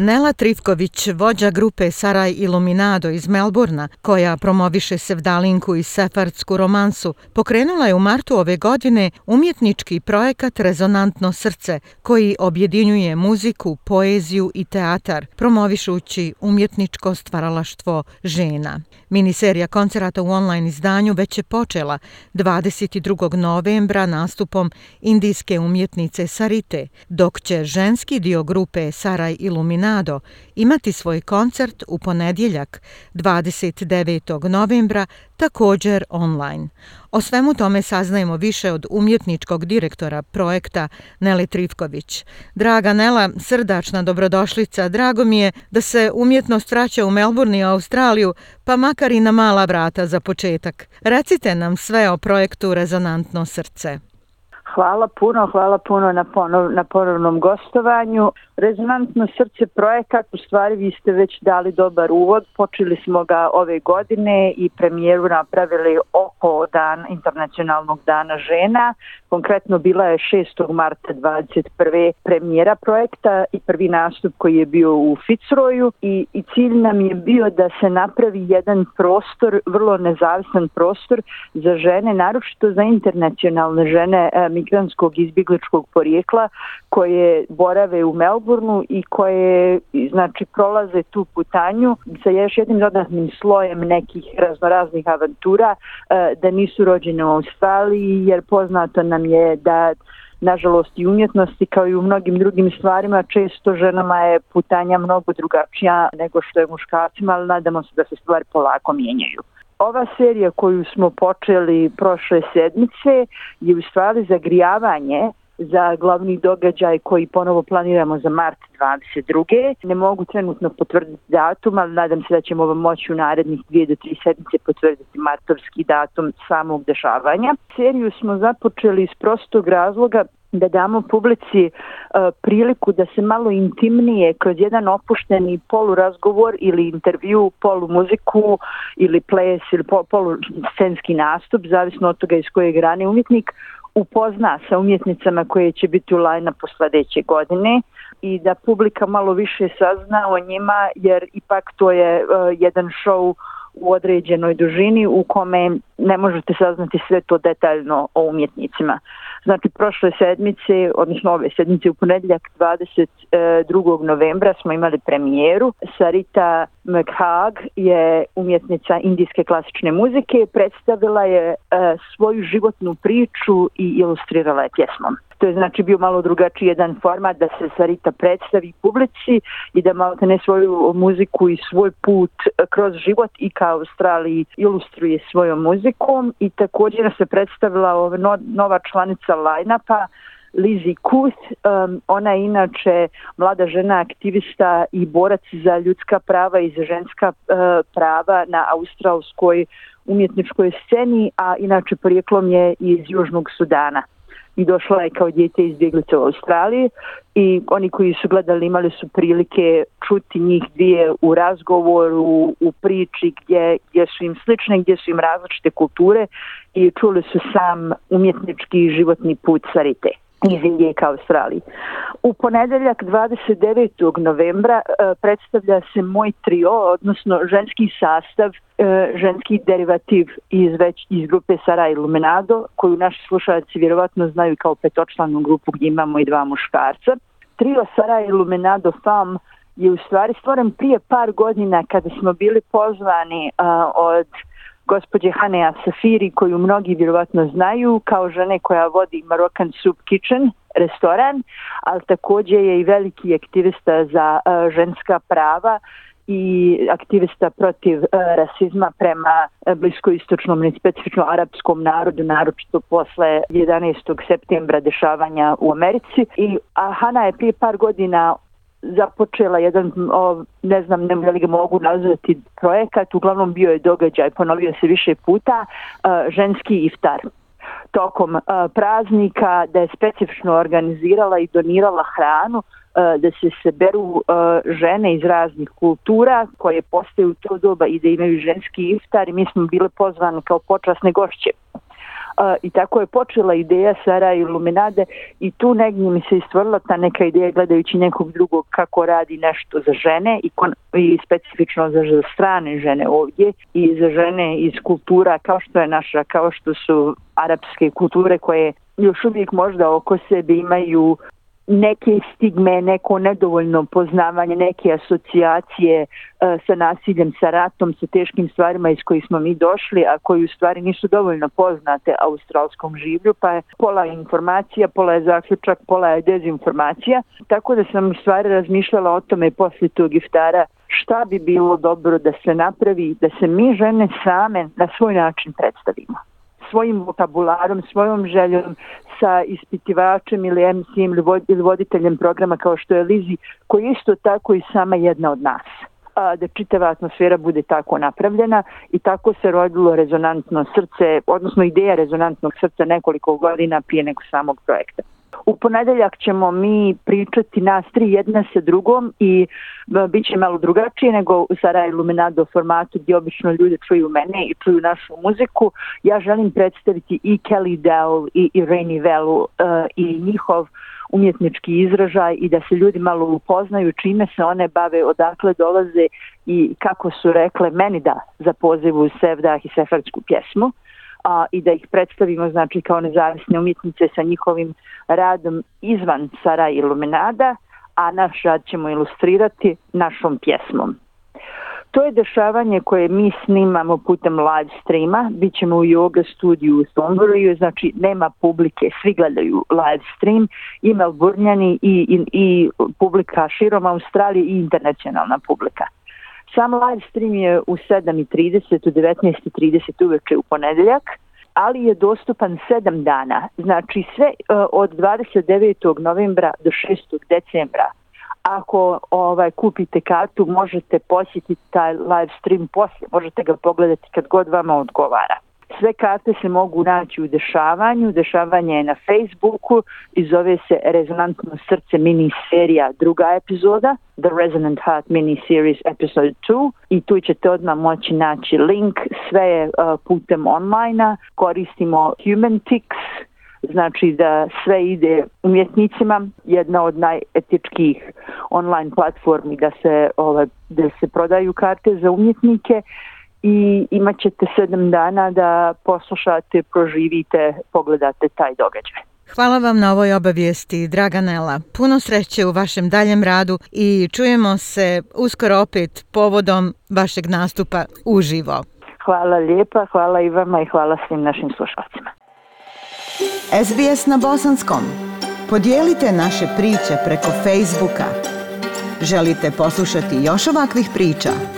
Nela Trifković, vođa grupe Saraj Iluminado iz Melburna, koja promoviše Sevdalinku i Sefardsku romansu, pokrenula je u martu ove godine umjetnički projekat Rezonantno srce, koji objedinjuje muziku, poeziju i teatar, promovišući umjetničko stvaralaštvo žena. Miniserija koncerata u online izdanju već je počela 22. novembra nastupom indijske umjetnice Sarite, dok će ženski dio grupe Saraj Iluminado Tornado imati svoj koncert u ponedjeljak 29. novembra također online. O svemu tome saznajemo više od umjetničkog direktora projekta Neli Trivković. Draga Nela, srdačna dobrodošlica, drago mi je da se umjetnost vraća u Melbourne i Australiju, pa makar i na mala vrata za početak. Recite nam sve o projektu Rezonantno srce. Hvala puno, hvala puno na, ponov, na ponovnom gostovanju. Rezonantno srce projekat, u stvari vi ste već dali dobar uvod. Počeli smo ga ove godine i premijeru napravili oko dan internacionalnog dana žena. Konkretno bila je 6. marta 21. premijera projekta i prvi nastup koji je bio u Fitzroju i, i cilj nam je bio da se napravi jedan prostor, vrlo nezavisan prostor za žene, naročito za internacionalne žene e, migranskog izbjegličkog porijekla koje borave u Melbourneu i koje znači prolaze tu putanju sa još jednim dodatnim slojem nekih raznoraznih avantura eh, da nisu rođene u Australiji jer poznato nam je da nažalost i umjetnosti kao i u mnogim drugim stvarima često ženama je putanja mnogo drugačija nego što je muškarcima ali nadamo se da se stvari polako mijenjaju. Ova serija koju smo počeli prošle sedmice je u stvari zagrijavanje za glavni događaj koji ponovo planiramo za mart 22. Ne mogu trenutno potvrditi datum, ali nadam se da ćemo vam moći u narednih dvije do tri sedmice potvrditi martovski datum samog dešavanja. Seriju smo započeli iz prostog razloga da damo publici uh, priliku da se malo intimnije kroz jedan opušteni polurazgovor ili intervju, polumuziku ili ples ili po, poluscenski nastup, zavisno od toga iz koje grane umjetnik, upozna sa umjetnicama koje će biti u lajna po sledeće godine i da publika malo više sazna o njima jer ipak to je uh, jedan show u određenoj dužini u kome ne možete saznati sve to detaljno o umjetnicima. Znači, prošle sedmice, odnosno ove sedmice u ponedljak 22. E, novembra smo imali premijeru. Sarita McHagg je umjetnica indijske klasične muzike, predstavila je e, svoju životnu priču i ilustrirala je pjesmom. To je znači bio malo drugačiji jedan format da se Sarita predstavi publici i da malo ne svoju muziku i svoj put e, kroz život i kao Australiji ilustruje svojom muzikom i također se predstavila ova nova članica line-upa Lizzie Kuth. Um, ona je inače mlada žena aktivista i borac za ljudska prava i za ženska uh, prava na australskoj umjetničkoj sceni, a inače porijeklom je iz Južnog Sudana i došla je kao djete iz Bjeglice u Australiji i oni koji su gledali imali su prilike čuti njih dvije u razgovoru, u priči gdje, gdje su im slične, gdje su im različite kulture i čuli su sam umjetnički životni put Sarite iz Indije ka Australiji. U ponedeljak 29. novembra e, predstavlja se moj trio, odnosno ženski sastav, e, ženski derivativ iz, već, iz grupe Sara Illuminado, koju naši slušalci vjerovatno znaju kao petočlanu grupu gdje imamo i dva muškarca. Trio Sara Illuminado FAM je u stvari stvoren prije par godina kada smo bili pozvani od gospođe Hanea Safiri koju mnogi vjerovatno znaju kao žene koja vodi Moroccan Soup Kitchen restoran, ali također je i veliki aktivista za uh, ženska prava i aktivista protiv uh, rasizma prema e, bliskoistočnom i specifično arapskom narodu, naročito posle 11. septembra dešavanja u Americi. I Hana je prije par godina započela jedan, o, ne znam, ne li ga mogu nazvati projekat, uglavnom bio je događaj, ponovio se više puta, uh, ženski iftar tokom uh, praznika, da je specifično organizirala i donirala hranu, uh, da se seberu uh, žene iz raznih kultura koje postaju to doba i da imaju ženski iftar i mi smo bile pozvane kao počasne gošće. I tako je počela ideja Sara Iluminade i tu negdje mi se istvorila ta neka ideja gledajući nekog drugog kako radi nešto za žene i, kon, i specifično za, za strane žene ovdje i za žene iz kultura kao što je naša, kao što su arapske kulture koje još uvijek možda oko sebe imaju neke stigme, neko nedovoljno poznavanje, neke asocijacije e, sa nasiljem, sa ratom, sa teškim stvarima iz kojih smo mi došli, a koji u stvari nisu dovoljno poznate australskom življu, pa je pola informacija, pola je zaključak, pola je dezinformacija. Tako da sam u stvari razmišljala o tome posle tog iftara šta bi bilo dobro da se napravi, da se mi žene same na svoj način predstavimo svojim vokabularom, svojom željom sa ispitivačem ili MC-im ili voditeljem programa kao što je Lizi, koji je isto tako i sama jedna od nas a, da čitava atmosfera bude tako napravljena i tako se rodilo rezonantno srce, odnosno ideja rezonantnog srca nekoliko godina prije nekog samog projekta. U ponedeljak ćemo mi pričati nas tri jedna sa drugom i e, bit će malo drugačije nego u Saraj Luminado formatu gdje obično ljudi čuju mene i čuju našu muziku. Ja želim predstaviti i Kelly Dell i, i Rainy Velu uh, i njihov umjetnički izražaj i da se ljudi malo upoznaju čime se one bave, odakle dolaze i kako su rekle meni da za pozivu Sevdah i Sefardsku pjesmu a, i da ih predstavimo znači kao nezavisne umjetnice sa njihovim radom izvan Sara Iluminada, a naš rad ćemo ilustrirati našom pjesmom. To je dešavanje koje mi snimamo putem live streama. Bićemo u yoga studiju u Thornbury, znači nema publike, svi gledaju live stream, i Melbournejani i, i, i publika širom Australije i internacionalna publika. Sam live stream je u 7.30, u 19.30 uveče u ponedeljak, ali je dostupan 7 dana, znači sve e, od 29. novembra do 6. decembra. Ako ovaj kupite kartu, možete posjetiti taj live stream poslije, možete ga pogledati kad god vama odgovara. Sve karte se mogu naći u dešavanju. Dešavanje je na Facebooku i zove se Rezonantno srce mini serija druga epizoda. The Resonant Heart mini series episode 2 i tu ćete odmah moći naći link. Sve je uh, putem online Koristimo Humantix znači da sve ide umjetnicima, jedna od najetičkih online platformi da se, ovaj, da se prodaju karte za umjetnike i imat ćete sedam dana da poslušate, proživite, pogledate taj događaj. Hvala vam na ovoj obavijesti, draga Nela. Puno sreće u vašem daljem radu i čujemo se uskoro opet povodom vašeg nastupa uživo. Hvala lijepa, hvala i vama i hvala svim našim slušalcima. SBS na Bosanskom. Podijelite naše priče preko Facebooka. Želite poslušati još ovakvih priča?